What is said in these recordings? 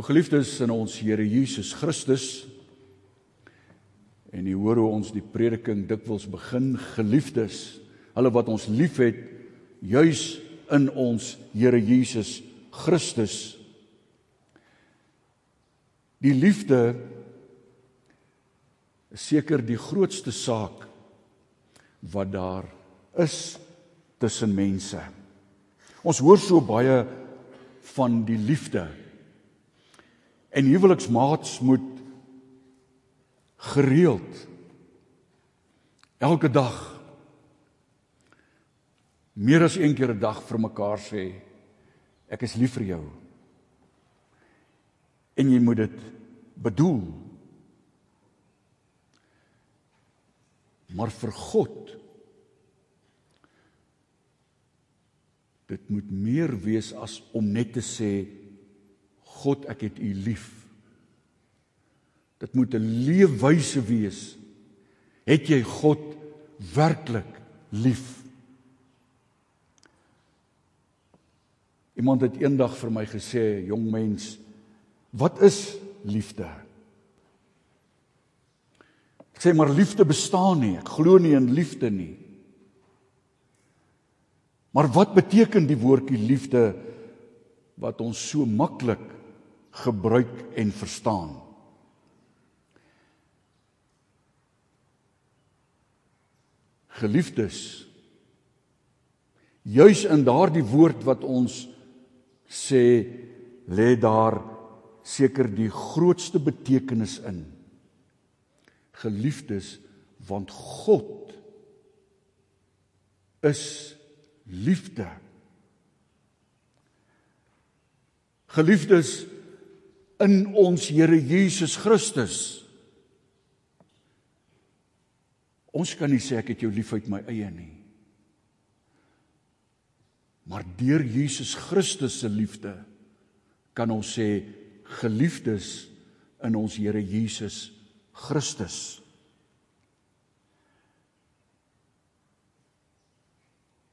O geliefdes in ons Here Jesus Christus. En u hoor hoe ons die prediking dikwels begin, geliefdes, hulle wat ons liefhet, juis in ons Here Jesus Christus. Die liefde is seker die grootste saak wat daar is tussen mense. Ons hoor so baie van die liefde. En huweliksmaats moet gereeld elke dag meer as een keer 'n dag vir mekaar sê ek is lief vir jou. En jy moet dit bedoel. Maar vir God dit moet meer wees as om net te sê God, ek het U lief. Dit moet 'n leefwyse wees. Het jy God werklik lief? Iemand het eendag vir my gesê, "Jong mens, wat is liefde?" Ek sê maar liefde bestaan nie. Ek glo nie in liefde nie. Maar wat beteken die woordjie liefde wat ons so maklik gebruik en verstaan. Geliefdes, juis in daardie woord wat ons sê lê daar seker die grootste betekenis in. Geliefdes, want God is liefde. Geliefdes, in ons Here Jesus Christus. Ons kan nie sê ek het jou lief uit my eie nie. Maar deur Jesus Christus se liefde kan ons sê geliefdes in ons Here Jesus Christus.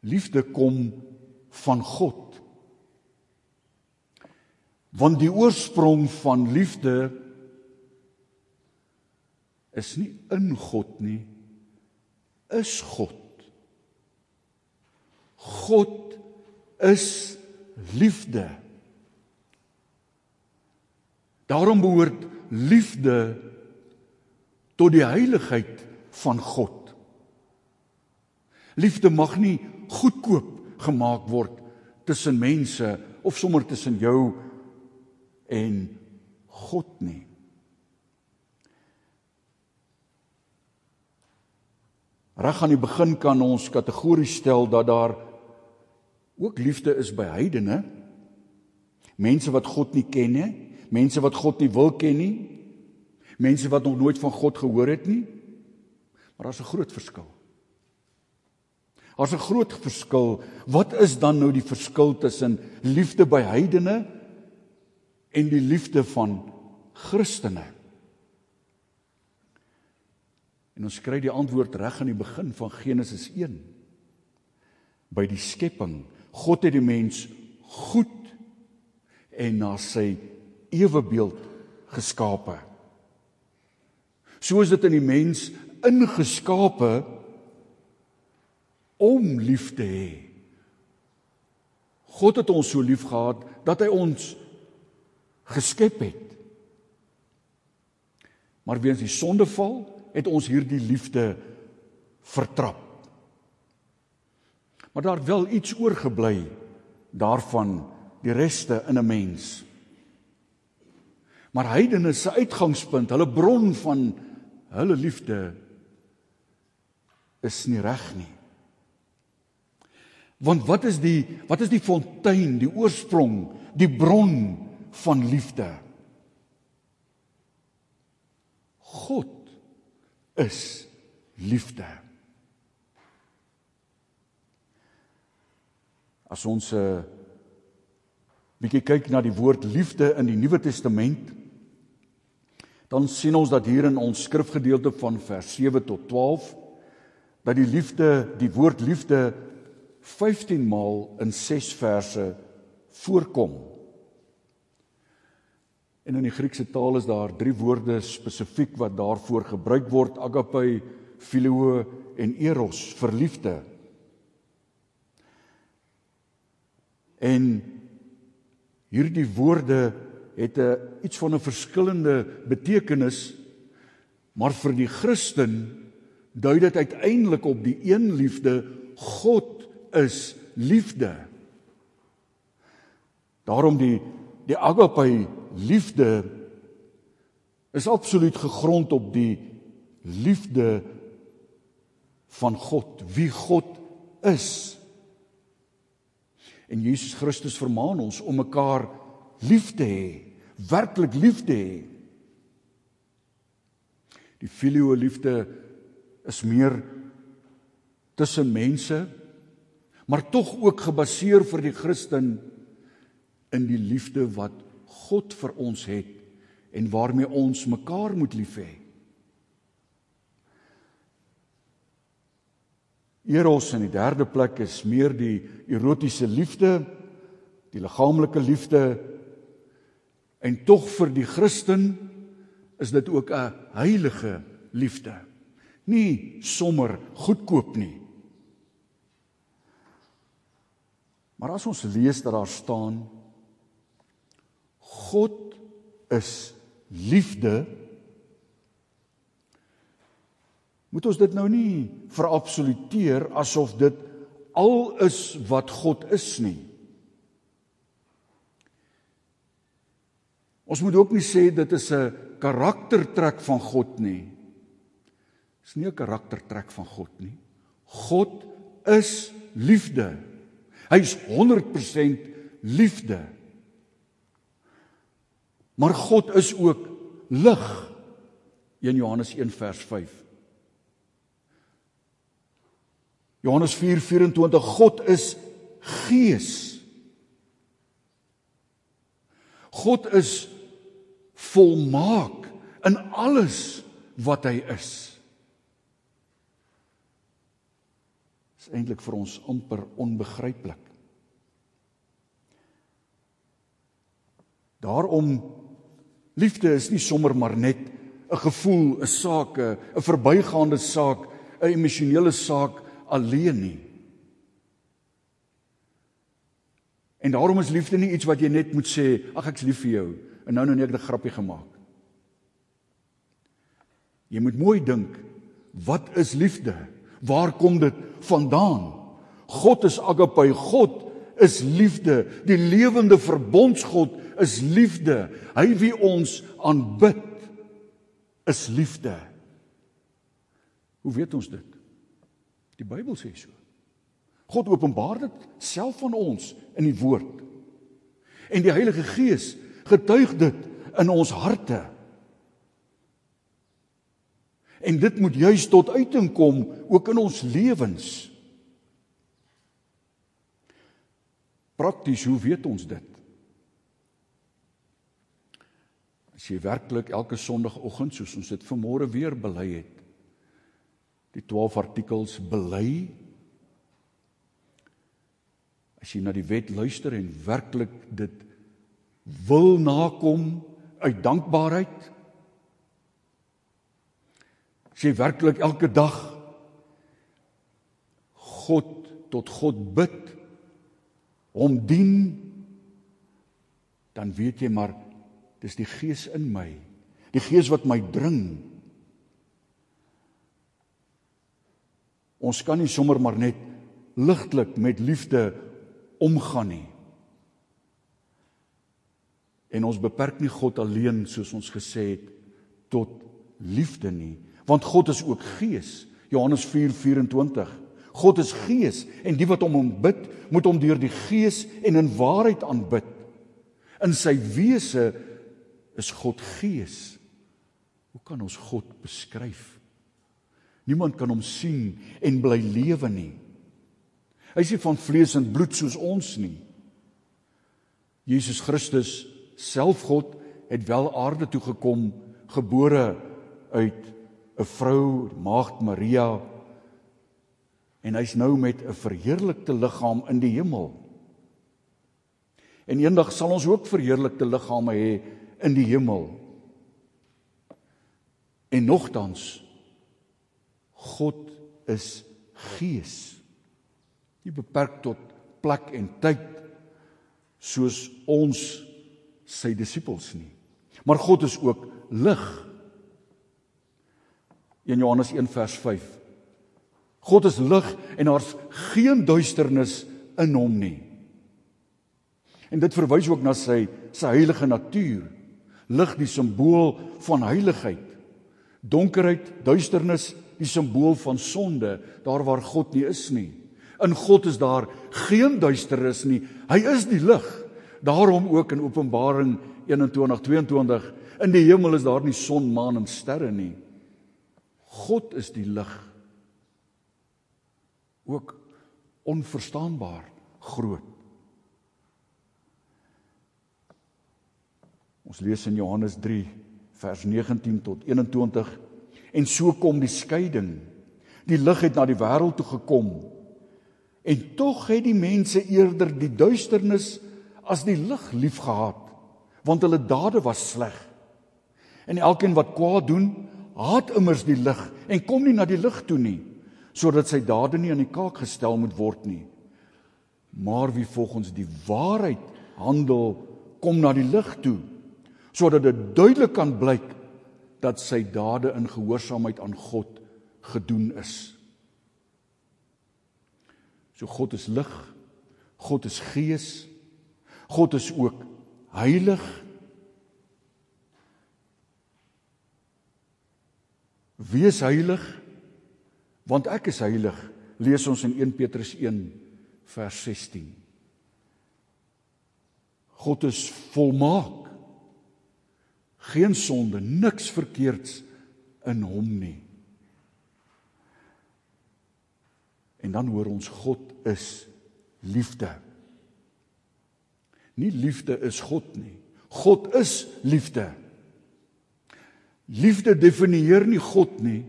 Liefde kom van God. Want die oorsprong van liefde is nie in God nie, is God. God is liefde. Daarom behoort liefde tot die heiligheid van God. Liefde mag nie goedkoop gemaak word tussen mense of sommer tussen jou en God nie. Reg aan die begin kan ons kategories stel dat daar ook liefde is by heidene. Mense wat God nie ken nie, mense wat God nie wil ken nie, mense wat nog nooit van God gehoor het nie. Maar daar's 'n groot verskil. Daar's 'n groot verskil. Wat is dan nou die verskil tussen liefde by heidene en die liefde van Christene. En ons kry die antwoord reg aan die begin van Genesis 1. By die skepping, God het die mens goed en na sy ewebeeld geskape. So is dit in die mens ingeskape om lief te hê. God het ons so lief gehad dat hy ons geskep het. Maar weens die sondeval het ons hierdie liefde vertrap. Maar daar wel iets oorgebly daarvan die reste in 'n mens. Maar heidene se uitgangspunt, hulle bron van hulle liefde is nie reg nie. Want wat is die wat is die fontein, die oorsprong, die bron van liefde. God is liefde. As ons 'n uh, bietjie kyk na die woord liefde in die Nuwe Testament, dan sien ons dat hier in ons skrifgedeelte van vers 7 tot 12 dat die liefde, die woord liefde 15 maal in 6 verse voorkom. En in die Griekse taal is daar drie woorde spesifiek wat daarvoor gebruik word: agape, phileo en eros, verliefde. En hierdie woorde het 'n iets van 'n verskillende betekenis, maar vir die Christen dui dit uiteindelik op die een liefde, God is liefde. Daarom die die agape liefde is absoluut gegrond op die liefde van God, wie God is. En Jesus Christus vermaan ons om mekaar lief te hê, werklik lief te hê. Die filio liefde is meer tussen mense, maar tog ook gebaseer vir die Christen in die liefde wat God vir ons het en waarmee ons mekaar moet lief hê. Eros in die derde plek is meer die erotiese liefde, die liggaamlike liefde en tog vir die Christen is dit ook 'n heilige liefde. Nie sommer goedkoop nie. Maar as ons lees dat daar staan God is liefde moet ons dit nou nie verabsoluteer asof dit al is wat God is nie. Ons moet ook nie sê dit is 'n karaktertrek van God nie. Dis nie 'n karaktertrek van God nie. God is liefde. Hy's 100% liefde. Maar God is ook lig. 1 Johannes 1 vers 5. Johannes 4:24 God is gees. God is volmaak in alles wat hy is. Dit is eintlik vir ons amper onbegryplik. Daarom Liefde is nie sommer maar net 'n gevoel, 'n saak, 'n verbygaande saak, 'n emosionele saak alleen nie. En daarom is liefde nie iets wat jy net moet sê, ag ek's lief vir jou en nou nou net 'n grappie gemaak. Jy moet mooi dink, wat is liefde? Waar kom dit vandaan? God is agape, God is liefde, die lewende verbondsgod is liefde. Hy wie ons aanbid is liefde. Hoe weet ons dit? Die Bybel sê so. God openbaar dit self aan ons in die woord. En die Heilige Gees getuig dit in ons harte. En dit moet juis tot uiting kom ook in ons lewens. Prakties, hoe weet ons dit? As jy werklik elke sonoggend soos ons dit vanmôre weer bely het, die 12 artikels bely? As jy na die wet luister en werklik dit wil nakom uit dankbaarheid? As jy werklik elke dag God tot God bid hom dien dan weet jy maar Dis die Gees in my. Die Gees wat my dring. Ons kan nie sommer maar net ligtelik met liefde omgaan nie. En ons beperk nie God alleen soos ons gesê het tot liefde nie, want God is ook Gees. Johannes 4:24. God is Gees en die wat hom aanbid, moet hom deur die Gees en in waarheid aanbid. In sy wese is God gees. Hoe kan ons God beskryf? Niemand kan hom sien en bly lewe nie. Hy is nie van vlees en bloed soos ons nie. Jesus Christus, self God, het wel aarde toe gekom, gebore uit 'n vrou, Maagd Maria. En hy's nou met 'n verheerlikte liggaam in die hemel. En eendag sal ons ook verheerlikte liggame hê in die hemel. En nogtans God is gees. Nie beperk tot plek en tyd soos ons sy disippels nie. Maar God is ook lig. In Johannes 1 vers 5. God is lig en daar's geen duisternis in hom nie. En dit verwys ook na sy sy heilige natuur. Lig die simbool van heiligheid. Donkerheid, duisternis, die simbool van sonde, daar waar God nie is nie. In God is daar geen duisternis nie. Hy is die lig. Daarom ook in Openbaring 21:22 in die hemel is daar nie son, maan en sterre nie. God is die lig. Ook onverstaanbaar groot. Ons lees in Johannes 3 vers 19 tot 21 en so kom die skeiding. Die lig het na die wêreld toe gekom. En tog het die mense eerder die duisternis as die lig liefgehad, want hulle dade was sleg. En elkeen wat kwaad doen, haat immers die lig en kom nie na die lig toe nie, sodat sy dade nie aan die kaak gestel moet word nie. Maar wie volgens die waarheid handel, kom na die lig toe sodat dit duidelik kan blyk dat sy dade in gehoorsaamheid aan God gedoen is. So God is lig. God is gees. God is ook heilig. Wees heilig want ek is heilig. Lees ons in 1 Petrus 1 vers 16. God is volmaak geen sonde, niks verkeerds in hom nie. En dan hoor ons God is liefde. Nie liefde is God nie. God is liefde. Liefde definieer nie God nie.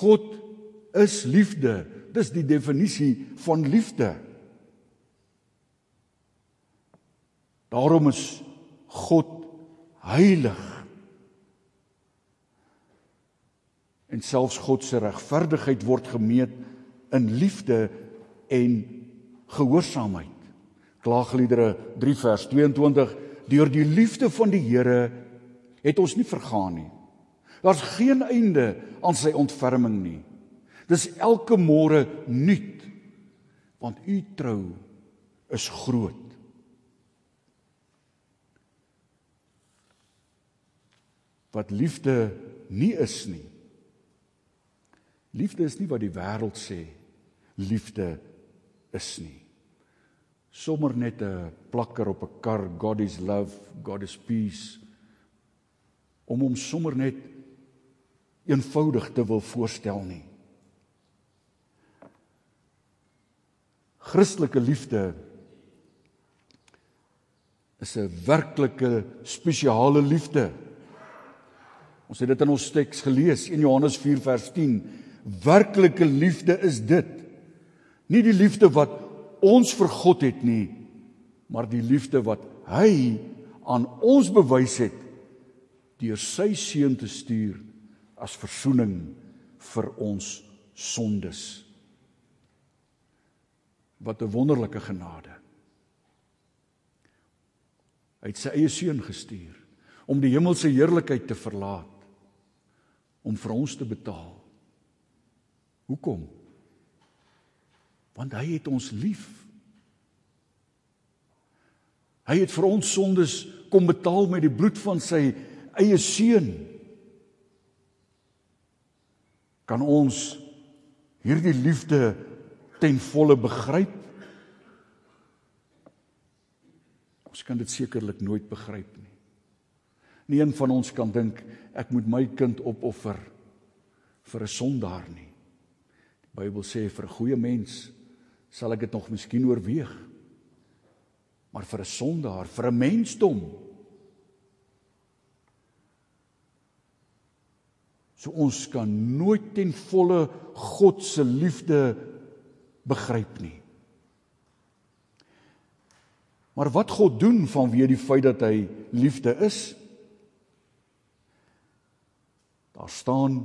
God is liefde. Dis die definisie van liefde. Daarom is God heilig. En selfs God se regverdigheid word gemeet in liefde en gehoorsaamheid. Klaagliedere 3 vers 22 Deur die liefde van die Here het ons nie vergaan nie. Daar's geen einde aan sy ontferming nie. Dis elke môre nuut want u trou is groot. Wat liefde nie is nie. Liefde is nie wat die wêreld sê liefde is nie. Sommer net 'n plakker op 'n kar, God is love, God is peace. Om hom sommer net eenvoudig te wil voorstel nie. Christelike liefde is 'n werklike spesiale liefde. Ons het dit in ons teks gelees in Johannes 4 vers 10. Werklike liefde is dit. Nie die liefde wat ons vir God het nie, maar die liefde wat hy aan ons bewys het deur sy seun te stuur as verzoening vir ons sondes. Wat 'n wonderlike genade. Hy het sy eie seun gestuur om die hemelse heerlikheid te verlaat om vir ons te betaal. Hoekom? Want hy het ons lief. Hy het vir ons sondes kom betaal met die bloed van sy eie seun. Kan ons hierdie liefde ten volle begryp? Ons kan dit sekerlik nooit begryp nie. Nie een van ons kan dink ek moet my kind opoffer vir 'n sondaar nie. Die Bybel sê vir 'n goeie mens sal ek dit nog miskien oorweeg. Maar vir 'n sondaar, vir 'n mensdom So ons kan nooit ten volle God se liefde begryp nie. Maar wat God doen vanweë die feit dat hy liefde is? Daar staan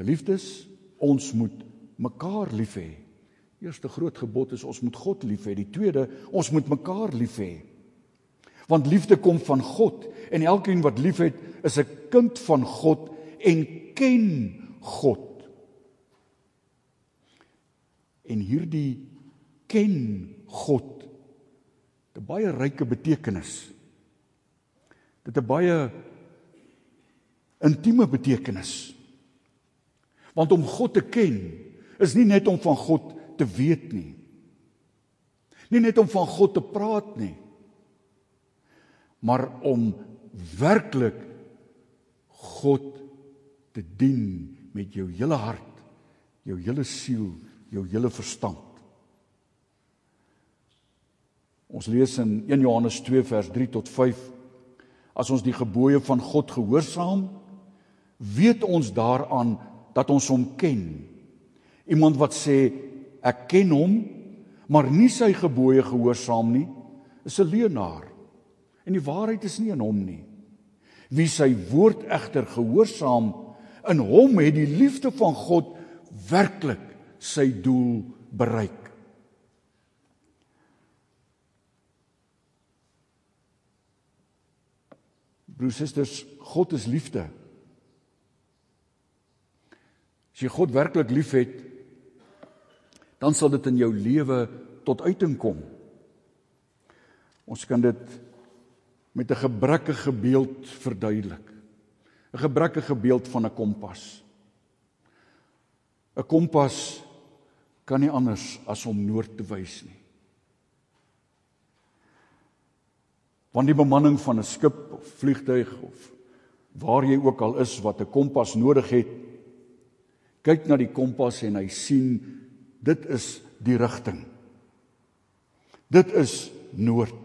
Geliefdes, ons moet mekaar lief hê. Eerste groot gebod is ons moet God lief hê. Die tweede, ons moet mekaar lief hê. Want liefde kom van God en elkeen wat liefhet, is 'n kind van God en ken God. En hierdie ken God 'n baie ryke betekenis. Dit 'n baie intieme betekenis. Want om God te ken is nie net om van God te weet nie. Nie net om van God te praat nie. Maar om werklik God te dien met jou hele hart, jou hele siel, jou hele verstand. Ons lees in 1 Johannes 2 vers 3 tot 5 as ons die gebooie van God gehoorsaam, weet ons daaraan dat ons hom ken. Iemand wat sê ek ken hom, maar nie sy gebooie gehoorsaam nie, is 'n leienaar. En die waarheid is nie in hom nie. Wie sy woord egter gehoorsaam, in hom het die liefde van God werklik sy doel bereik. Broers en susters, God is liefde. As jy God werklik liefhet, dan sal dit in jou lewe tot uiting kom. Ons kan dit met 'n gebrekkige beeld verduidelik. 'n Gebrekkige beeld van 'n kompas. 'n Kompas kan nie anders as om noord te wys nie. Want die bemanning van 'n skip of vliegtuig of waar jy ook al is wat 'n kompas nodig het, kyk na die kompas en hy sien dit is die rigting. Dit is noord.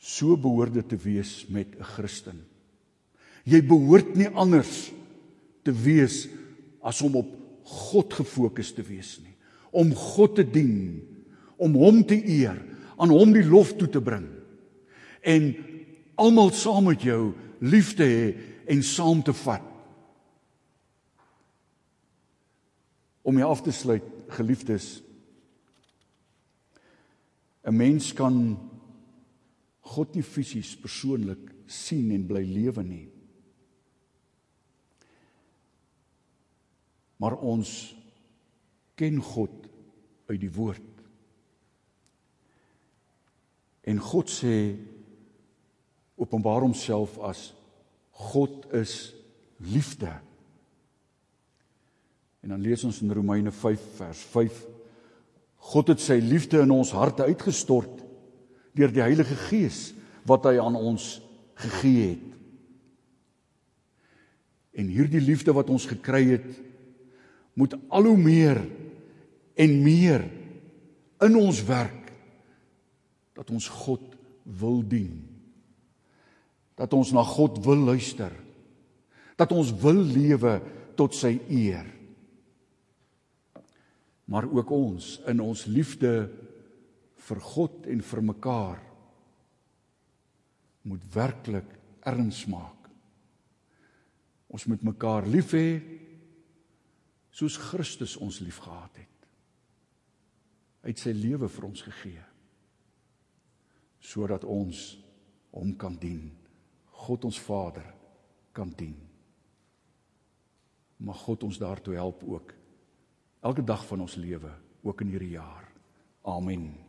So behoort dit te wees met 'n Christen. Jy behoort nie anders te wees as om op God gefokus te wees nie, om God te dien, om hom te eer, aan hom die lof toe te bring en almal saam met jou lief te hê en saam te vat. Om jy af te sluit, geliefdes. 'n Mens kan God nie fisies persoonlik sien en bly lewe nie. Maar ons ken God uit die woord. En God sê openbaar homself as God is liefde. En dan lees ons in Romeine 5 vers 5 God het sy liefde in ons harte uitgestort deur die Heilige Gees wat hy aan ons gegee het. En hierdie liefde wat ons gekry het moet al hoe meer en meer in ons werk dat ons God wil dien dat ons na God wil luister. Dat ons wil lewe tot sy eer. Maar ook ons in ons liefde vir God en vir mekaar moet werklik erns maak. Ons moet mekaar lief hê soos Christus ons liefgehad het. Hy het sy lewe vir ons gegee sodat ons hom kan dien. God ons Vader kan dien. Mag God ons daartoe help ook elke dag van ons lewe, ook in hierdie jaar. Amen.